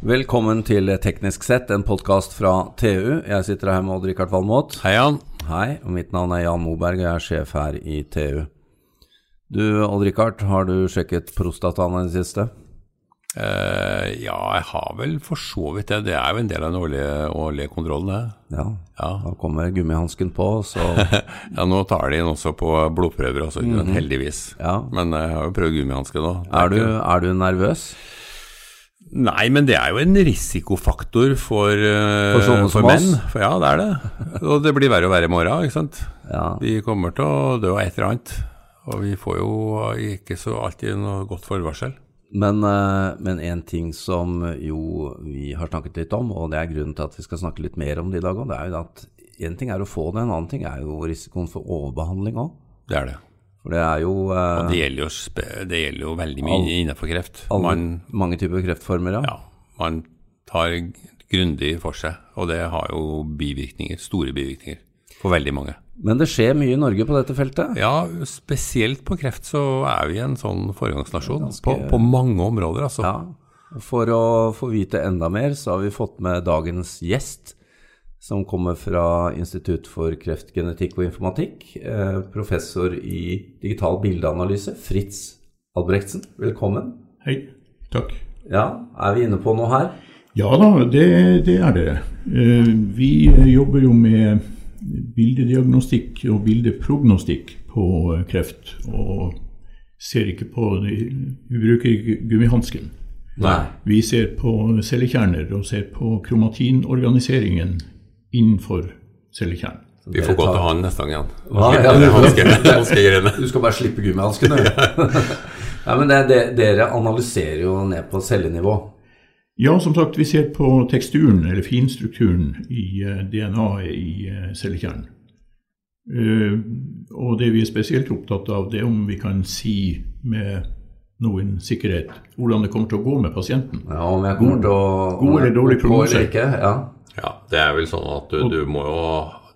Velkommen til Teknisk sett, en podkast fra TU. Jeg sitter her med Odd-Rikard Valmot. Hei, Jan. Hei, og mitt navn er Jan Moberg, og jeg er sjef her i TU. Du, Odd-Rikard, har du sjekket prostataen i det siste? Eh, ja, jeg har vel for så vidt det. Det er jo en del av den årlige, årlige kontrollen, det. Ja. Ja. Da kommer gummihansken på, så ja, nå tar de den også på blodprøver, også, heldigvis. ja. Men jeg har jo prøvd gummihanske nå. Er du, er du nervøs? Nei, men det er jo en risikofaktor for, eh, For som menn. For ja, det er det. Og det blir verre og verre i morgen, ikke sant. Ja. Vi kommer til å dø av et eller annet. Og vi får jo ikke så alltid noe godt forvarsel. Men, eh, men en ting som jo vi har snakket litt om, og det er grunnen til at vi skal snakke litt mer om det i dag òg, det er jo at en ting er å få det, en annen ting er jo risikoen for overbehandling òg. Det er det. For det er jo eh, det gjelder jo, det gjelder jo veldig mye All- innenfor kreft. All, Man, mange typer kreftformer, ja. ja, man tar grundig for seg, og det har jo bivirkninger, store bivirkninger for veldig mange. Men det skjer mye i Norge på dette feltet. Ja, spesielt på kreft så er vi en sånn foregangsnasjon Ganske- på, på mange områder, altså. Ja. For å få vite enda mer, så har vi fått med dagens gjest, som kommer fra Institutt for kreftgenetikk og informatikk. Eh, professor i digital bildeanalyse, Fritz Albrektsen. Velkommen. Hei. Takk. Ja, er vi inne på noe her? Ja da, det, det er det. Eh, Vi jobber jo med bildediagnostikk og bildeprognostikk på eh, kreft. Og ser ikke på Vi bruker gummihansken. Nei. Vi ser på cellekjerner og ser på kromatinorganiseringen innenfor cellekjernen. Vi får gå til han neste gang igjen. Ja, du- hanske- Du skal bare slippe gummihanskene. ja, men det, det, dere analyserer jo ned på cellenivå. Ja, som sagt, vi ser på teksturen, eller finstrukturen, i eh, DNA-et i eh, cellekjernen. Eh, og det vi er spesielt opptatt av, det er om vi kan si med noen sikkerhet hvordan det kommer til å gå med pasienten. Ja, om jeg kommer til å God eller dårlig prognose? Ja. Ja, det er vel sånn at du, du må jo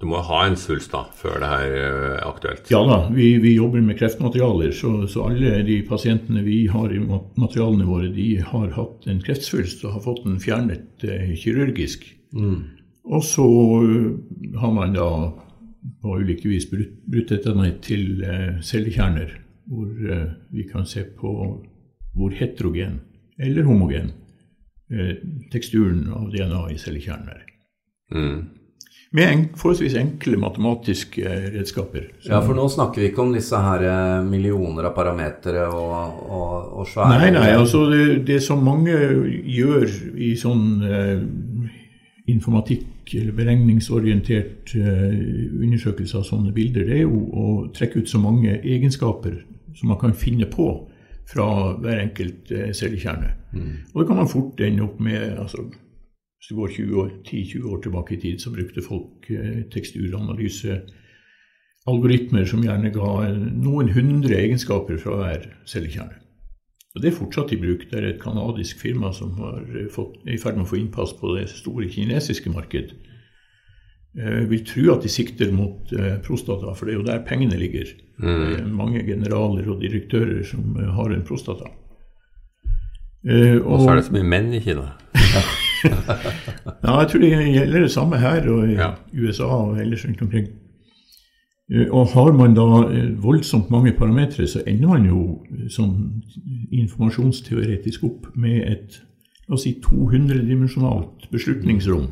du må ha en svulst da, før det her eh, er aktuelt. Ja da, vi, vi jobber med kreftmaterialer, så, så alle de pasientene vi har i materialene våre, de har hatt en kreftsvulst og har fått den fjernet eh, kirurgisk. Og så eh, har man da på ulike vis brutt, brutt dette ned til eh, cellekjerner, hvor eh, vi kan se på hvor heterogen eller homogen teksturen av DNA i cellekjernen er. Mm. Med en, forholdsvis enkle matematiske eh, redskaper. ja, for nå snakker vi ikke om disse her eh, millioner av parametere og, og, og svære Nei, nei, altså det, det som mange gjør i sånn eh, informatikk eller beregningsorientert eh, undersøkelse av sånne bilder, det er jo å trekke ut så mange egenskaper som man kan finne på fra hver enkelt cellekjerne. Mm. Og det kan man fort ende opp med altså, Hvis du går 10-20 år tilbake i tid, så brukte folk eh, teksturanalyse algoritmer som gjerne ga noen hundre egenskaper fra hver cellekjerne. Og Det er fortsatt i bruk. Det er et kanadisk firma som har fått, er i ferd med å få innpass på det store kinesiske marked. Jeg vil tro at de sikter mot eh, prostata, for det er jo der pengene ligger. Er mange generaler og direktører som eh, har en prostata. Eh, Og så er det så mye menn i Kina. Ja, jeg tror det gjelder det samme her og i Ja. USA og ellers rundt omkring. Eh, Og har man da eh, voldsomt mange parametere, så ender man jo eh, sånn informasjonsteoretisk opp med et la oss si 200-dimensjonalt beslutningsrom.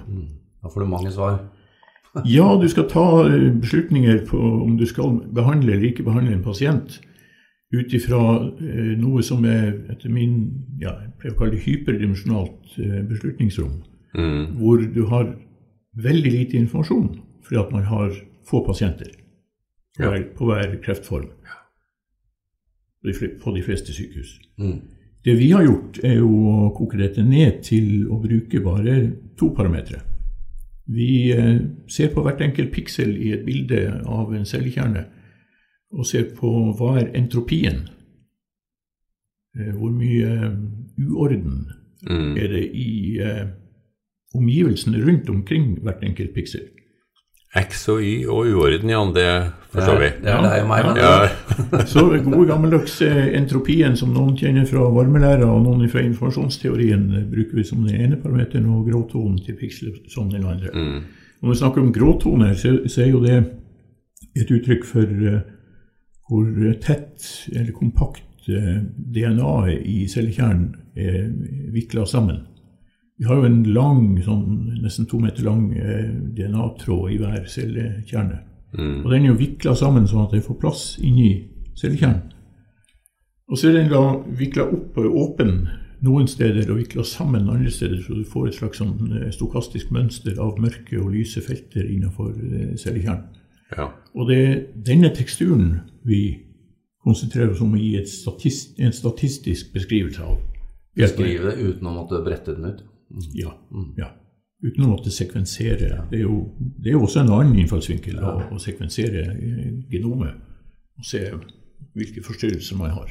Da får du mange svar. Ja, du skal ta eh, beslutninger på om du skal behandle eller ikke behandle en pasient ut ifra eh, noe som er etter min ja, jeg pleier å kalle det hyperdimensjonalt eh, beslutningsrom Mm. hvor du har veldig lite informasjon fordi at man har få pasienter på, Ja. hver, på hver kreftform på de fleste sykehus. Mm. Det vi har gjort, er jo å koke dette ned til å bruke bare to parametere. Vi eh, ser på hvert enkelt piksel i et bilde av en cellekjerne og ser på hva er entropien. Eh, Hvor mye eh, uorden Mm. er det i omgivelsene rundt omkring hvert enkelt piksel. X og Y og uorden, Jan, det forstår vi. Det er jo meg. men- Ja, Så gode gammeldags entropien som noen kjenner fra varmelæra og noen fra informasjonsteorien, eh, bruker vi som den ene parameteren, og gråtonen til piksel som den andre. Når vi snakker om gråtoner, så, så er jo det et uttrykk for uh, hvor tett eller kompakt uh, DNA-et i cellekjernen er vikla sammen. Vi har jo en lang, sånn, nesten to meter lang eh, DNA-tråd i hver cellekjerne. Og den er jo vikla sammen sånn at det får plass inni cellekjernen. Og så er den da vikla opp og åpen noen steder og vikla sammen andre steder, så du får et slags sånn eh, stokastisk mønster av mørke og lyse felter innenfor eh, cellekjernen. ja. Og det er denne teksturen vi konsentrerer oss om å gi et statist, en statistisk beskrivelse av. Beskrive det uten å måtte brette den ut. Ja, ja. Uten å måtte sekvensere. Det er jo, det er jo også en annen innfallsvinkel å, å sekvensere genomet og se hvilke forstyrrelser man har.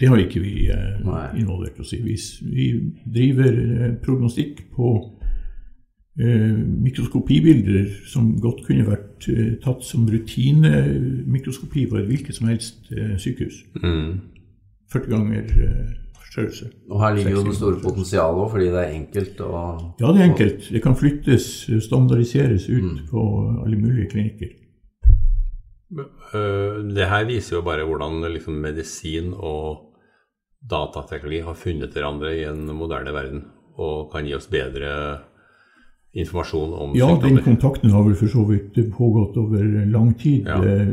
Det har ikke vi eh, involvert oss i. Vi, vi driver eh, prognostikk på eh, mikroskopibilder som godt kunne vært eh, tatt som rutinemikroskopi på et hvilket som helst eh, sykehus. Mm. 40 ganger eh, størrelse. Og her ligger jo det store potensialet òg, fordi det er enkelt å Ja, det er enkelt. Det kan flyttes, standardiseres ut Mm. på alle mulige klinikker. Øh, Det her viser jo bare hvordan liksom medisin og datateknologi har funnet hverandre i en moderne verden, og kan gi oss bedre informasjon om Ja, den kontakten har vel for så vidt pågått over lang tid. Ja. Eh,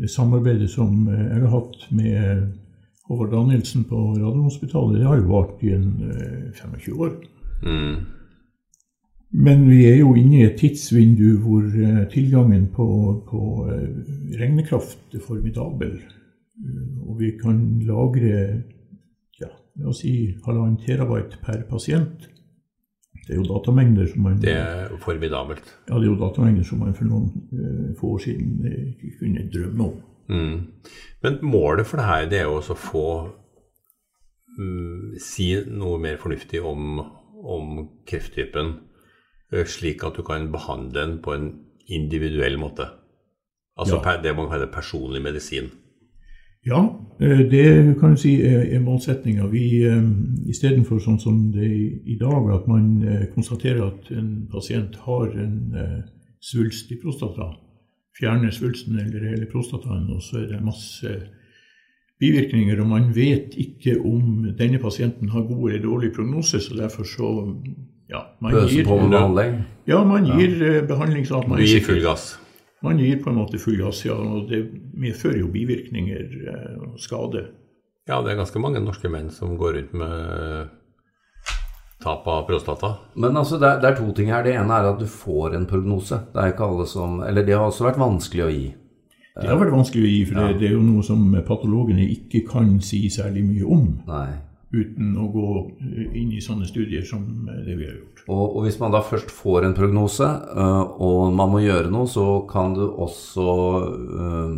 Det samarbeidet som eh, jeg har hatt med Håvard Danielsen på Radiumhospitalet, det har jo vart i en eh, 25 år. Mm. Men vi er jo inne i et tidsvindu hvor eh, tilgangen på, på eh, regnekraft er formidabel. Eh, Og vi kan lagre ja, la oss si halvannen terabyte per pasient. Det er jo datamengder som man Det er formidabelt. Ja, det er jo datamengder som man for noen eh, få år siden eh, ikke kunne drømme om. Mm. Men målet for det her det er jo også å få mm, si noe mer fornuftig om, om krefttypen, eh, slik at du kan behandle den på en individuell måte. Altså Ja. det man kaller personlig medisin. Ja, eh, det kan du si er, målsettinga. Eh, istedenfor sånn som det er i- dag, at man konstaterer at en pasient har en svulst i prostata, fjerner svulsten eller hele prostataen, og så er det masse bivirkninger, og man vet ikke om denne pasienten har god eller dårlig prognose, så derfor så ja, man Bøse gir, på med behandling. ja, man gir ja. behandling sånn at man gir full gass. Man gir på en måte full gass, ja, og det medfører jo bivirkninger eh, og skade. Ja, det er ganske mange norske menn som går rundt med tap av prostata. Men altså, det er, det er to ting her. Det ene er at du får en prognose. Det er ikke alle som Eller det har også vært vanskelig å gi. Det har vært vanskelig å gi, for det, det er jo noe som patologene ikke kan si særlig mye om, Nei. uten å gå inn i sånne studier som det vi har gjort. Og, og hvis man da først får en prognose, øh, og man må gjøre noe, så kan du også øh,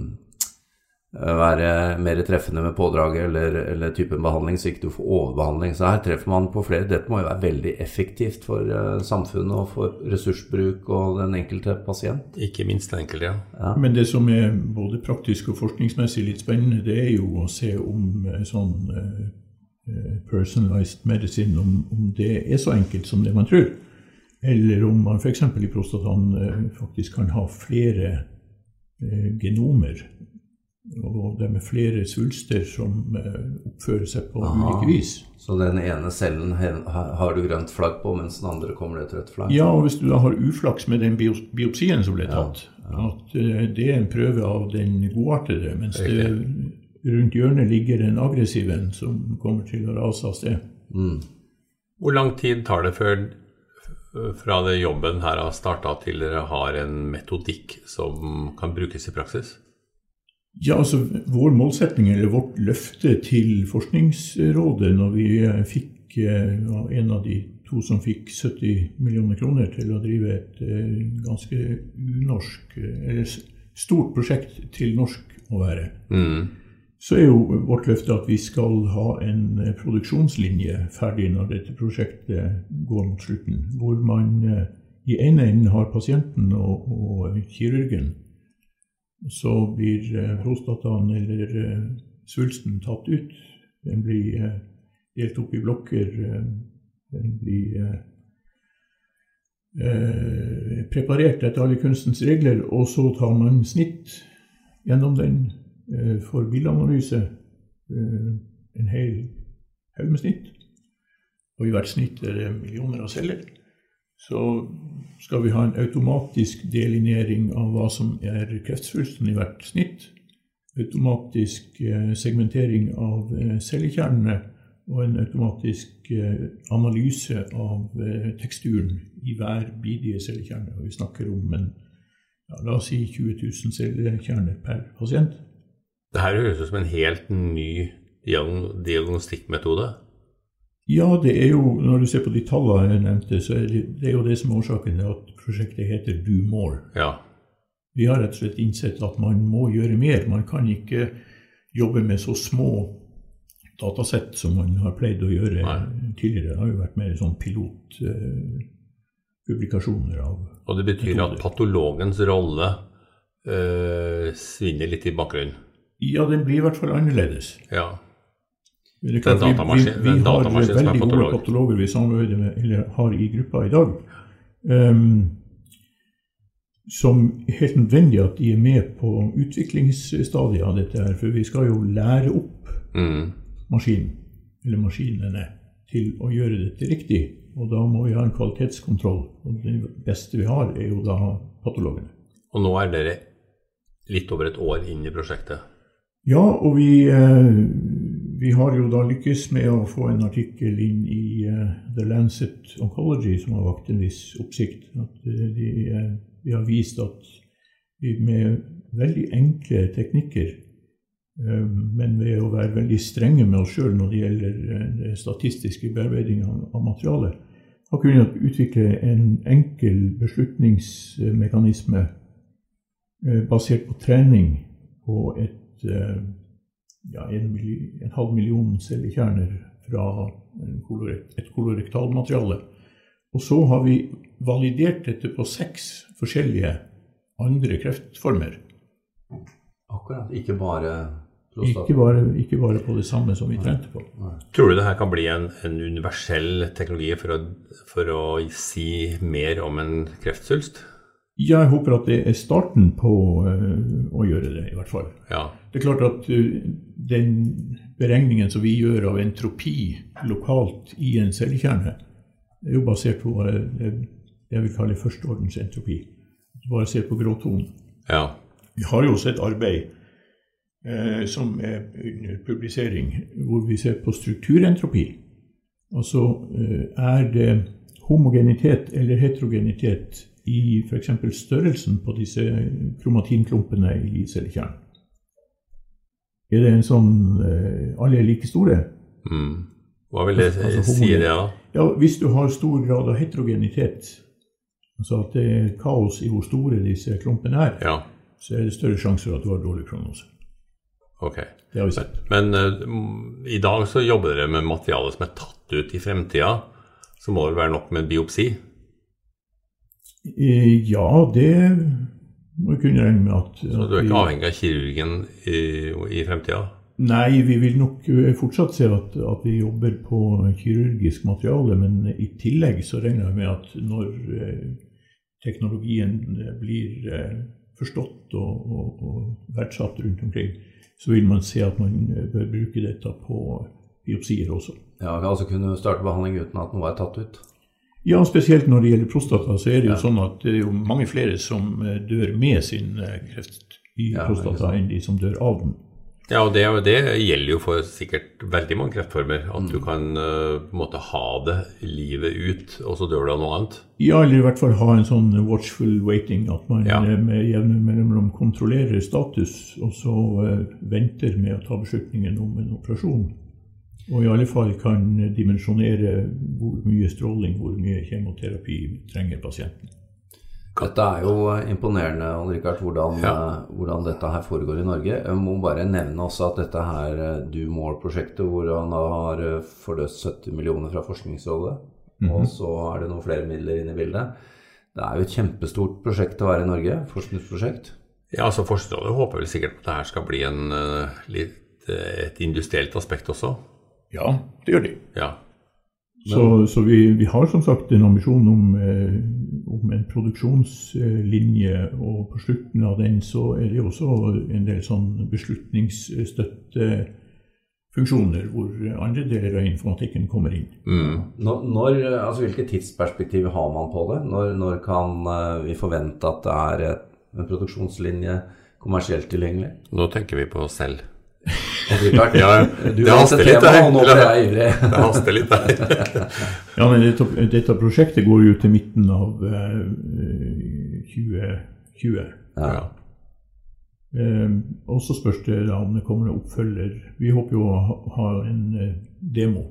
være mer treffende med pådraget eller, eller typen behandling, så ikke du får overbehandling. Så her treffer man på flere. Dette må jo være veldig effektivt for øh, samfunnet og for ressursbruk og den enkelte pasient. Ikke minst den enkelte, ja. Men det som er både praktisk og forskningsmessig litt spennende, det er jo å se om eh, sånn eh, eh, personalized medicine, om, om det er så enkelt som det man tror. Eller om man f.eks. i prostataen eh, faktisk kan ha flere eh, genomer. Og det med flere svulster som eh, oppfører seg på Aha. ulike vis. Så den ene cellen har du grønt flagg på, mens den andre kommer det et rødt flagg? Ja, og hvis du da har uflaks med den biopsien som ble tatt, at eh, det er en prøve av den godartede, mens det rundt hjørnet ligger en aggressiv en som kommer til å rase av sted. Mm. Hvor lang tid tar det før fra det jobben her har starta til dere har en metodikk som kan brukes i praksis? Ja, altså Vår målsetning, eller vårt løfte til Forskningsrådet når vi fikk eh, var en av de to som fikk 70 millioner kroner til å drive et eh, ganske unorsk, eh, eller stort prosjekt til norsk å være, Mm. så er jo vårt løfte at vi skal ha en produksjonslinje ferdig når dette prosjektet går mot slutten. Hvor man i ene enden har pasienten og, og kirurgen. Så blir eh, prostataen eller eh, svulsten tatt ut. Den blir eh, delt opp i blokker. Den blir preparert etter alle kunstens regler, og så tar man snitt gjennom den for bilanalyse. En hel haug med snitt. Og i hvert snitt er det millioner av celler så skal vi ha en automatisk delinering av hva som er kreftsvulsten i hvert snitt. Automatisk eh, segmentering av eh, cellekjernene og en automatisk eh, analyse av teksturen i hver bidige cellekjerne. Og vi snakker om en, ja, la oss si 20 000 cellekjerner per pasient. Det her høres ut som en helt ny diagnostikkmetode. Ja, det er jo, når du ser på de tallene jeg nevnte, så er det, det er jo det som er årsaken til at prosjektet heter Do More. Ja. Vi har rett og slett innsett at man må gjøre mer. Man kan ikke jobbe med så små datasett som man har pleid å gjøre Nei. tidligere. Det har jo vært mer sånn pilotpublikasjoner eh, av Og det betyr metoder. at patologens rolle eh, svinner litt i bakgrunnen? Ja, den blir i hvert fall annerledes. Ja. Det er klart, vi, vi, vi har veldig gode patologer vi samarbeider med, eller har i gruppa i dag. Um, som helt nødvendig at de er med på utviklingsstadiet av dette her. For vi skal jo lære opp mm. maskinen, eller maskinene, til å gjøre dette riktig. Og da må vi ha en kvalitetskontroll. Og det beste vi har, er jo da patologene. Og nå er dere litt over et år inn i prosjektet? Ja, og vi, eh, vi har jo da lykkes med å få en artikkel inn i uh, The Lancet Oncology som har vakt en viss oppsikt. Uh, de, uh, vi har vist at vi med veldig enkle teknikker, men ved å være veldig strenge med oss sjøl når det gjelder det statistiske bearbeiding av materialet, har kunnet utvikle en enkel beslutningsmekanisme basert på trening på et ja, en, en, halv million cellekjerner fra et kolorektalmateriale. Og så har vi validert dette på seks forskjellige andre kreftformer. Akkurat. Ikke bare ikke bare, ikke bare, på det samme som vi trente på. Tror du det her kan bli en, en universell teknologi for å, for å, si mer om en kreftsvulst? Jeg håper at det er starten på uh, å gjøre det, i hvert fall. Ja. Det er klart at uh, den beregningen som vi gjør av entropi lokalt i en cellekjerne, er jo basert på uh, det jeg vil kalle førsteordens entropi. Bare se på gråtonen. Ja. Vi har jo også et arbeid som er under publisering, hvor vi ser på strukturentropi. Altså er det homogenitet eller heterogenitet i f.eks. størrelsen på disse kromatinklumpene i cellekjernen. Er det en sånn eh, Alle er like store? Mm. Hva vil det altså, si det, da? Ja, Hvis du har stor grad av heterogenitet, altså at det er kaos i hvor store disse klumpene er, ja. så er det større sjanse for at du har dårlig kronose. Ok. Det har vi sett. Men uh, i dag så jobber dere med materiale som er tatt ut i fremtida. Så må det være nok med biopsi? Eh, ja, det må vi kunne regne med at Så du er ikke avhengig av kirurgen i, i fremtida? Nei, vi vil nok eh, fortsatt se at, at, vi jobber på kirurgisk materiale. Men i tillegg så regner jeg med at når eh, teknologien blir forstått og, og, og verdsatt rundt omkring, så vil man se at man bør bruke dette på biopsier også. Ja, vi altså kunne starte behandling uten at noe er tatt ut? Ja, spesielt når det gjelder prostata, så er det jo ja. sånn at det er jo mange flere som eh, dør med sin eh, kreft i ja, prostata enn de som dør av den. Ja, og det, det, gjelder jo for sikkert veldig mange kreftformer. At mm. du kan uh, på en måte ha det livet ut, og så dør du av noe annet. Ja, eller i hvert fall ha en sånn watchful waiting. At man ja. med jevne mellomrom kontrollerer status, og så uh, venter med å ta beslutningen om en operasjon. Og i alle fall kan dimensjonere hvor mye stråling, hvor mye kjemoterapi trenger pasienten. Dette er jo imponerende, Richard, hvordan, ja. Eh, hvordan, dette her foregår i Norge. Jeg må bare nevne også at dette her eh, Do More-prosjektet, hvor han har forløst 70 millioner fra Forskningsrådet, mm -hmm. og så er det noen flere midler inne i bildet. Det er jo et kjempestort prosjekt å være i Norge, forskningsprosjekt. Ja, altså Forskningsrådet håper vel sikkert at det her skal bli en, uh, litt, et industrielt aspekt også. Ja, det gjør de. Ja. Så, så vi, vi, har som sagt en ambisjon om, eh, om, en produksjonslinje, og på slutten av den så er det også en del sånn beslutningsstøtte funksjoner hvor andre deler av informatikken kommer inn. Mm. Når, når, altså Hvilke tidsperspektiver har man på det? Når, når, kan eh, vi forvente at det er en produksjonslinje kommersielt tilgjengelig? Nå tenker vi på oss selv. Ja, du det haster litt der. Nå ble jeg ivrig. det haster litt der. ja, men dette, dette, prosjektet går jo til midten av uh, 2020. Ja. Uh, og så spørs det da om det kommer en oppfølger. Vi håper jo å ha, ha en uh, demo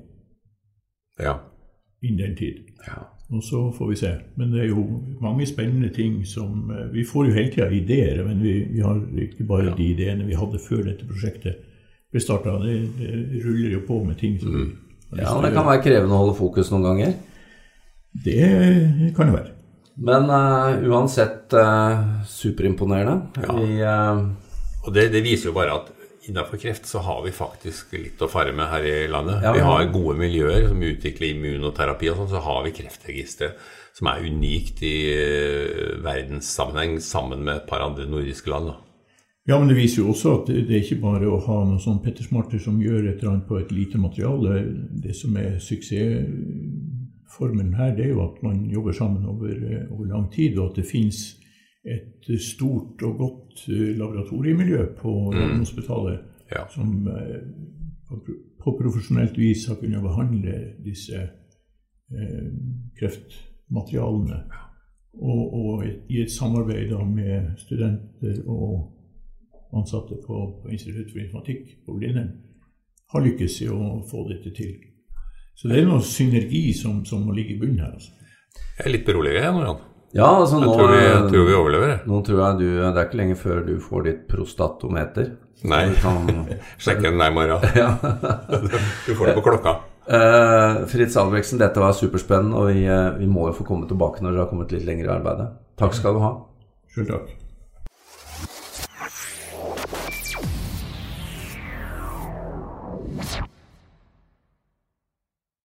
ja. innen den tid. Ja. Og så får vi se. Men det er jo mange spennende ting som uh, Vi får jo hele tida ideer, men vi, vi, har ikke bare ja. de ideene vi hadde før dette prosjektet ble starta. Det, det, ruller jo på med ting mm. Ja, det kan være krevende å holde fokus noen ganger? Det kan det være. Men uh, uansett uh, superimponerende. Ja. Vi, uh, og det, det, viser jo bare at innenfor kreft så har vi faktisk litt å fare med her i landet. Ja, vi har gode miljøer som utvikler immunoterapi og sånn. Så har vi Kreftregisteret som er unikt i verdenssammenheng sammen med et par andre nordiske land. Da. Ja, men det viser jo også at det, er ikke bare å ha noen sånn pettersmarter som gjør et eller annet på et lite materiale. Det som er suksessformelen her, det er jo at man jobber sammen over, eh, over lang tid, og at det fins et stort og godt eh, laboratoriemiljø på Radiumhospitalet mm. ja. som eh, på profesjonelt vis har kunnet behandle disse eh, kreftmaterialene. Og, og, i et samarbeid med studenter og ansatte på, på Institutt for informatikk på Blindern har lykkes i å få dette til. Så det er noe synergi som, som må ligge i bunnen her. Altså. Jeg er litt beroliget jeg nå, Jan. Ja, altså nå, jeg tror vi, jeg tror vi overlever. Nå tror jeg du, Det er ikke lenge før du får ditt prostatometer. Nei. Kan... Sjekke den nærmere. Ja. du får det på klokka. Uh, Fritz Albrektsen, dette var superspennende, og vi, uh, vi må jo få komme tilbake når dere har kommet litt lenger i arbeidet. Takk skal du ha. Selv takk.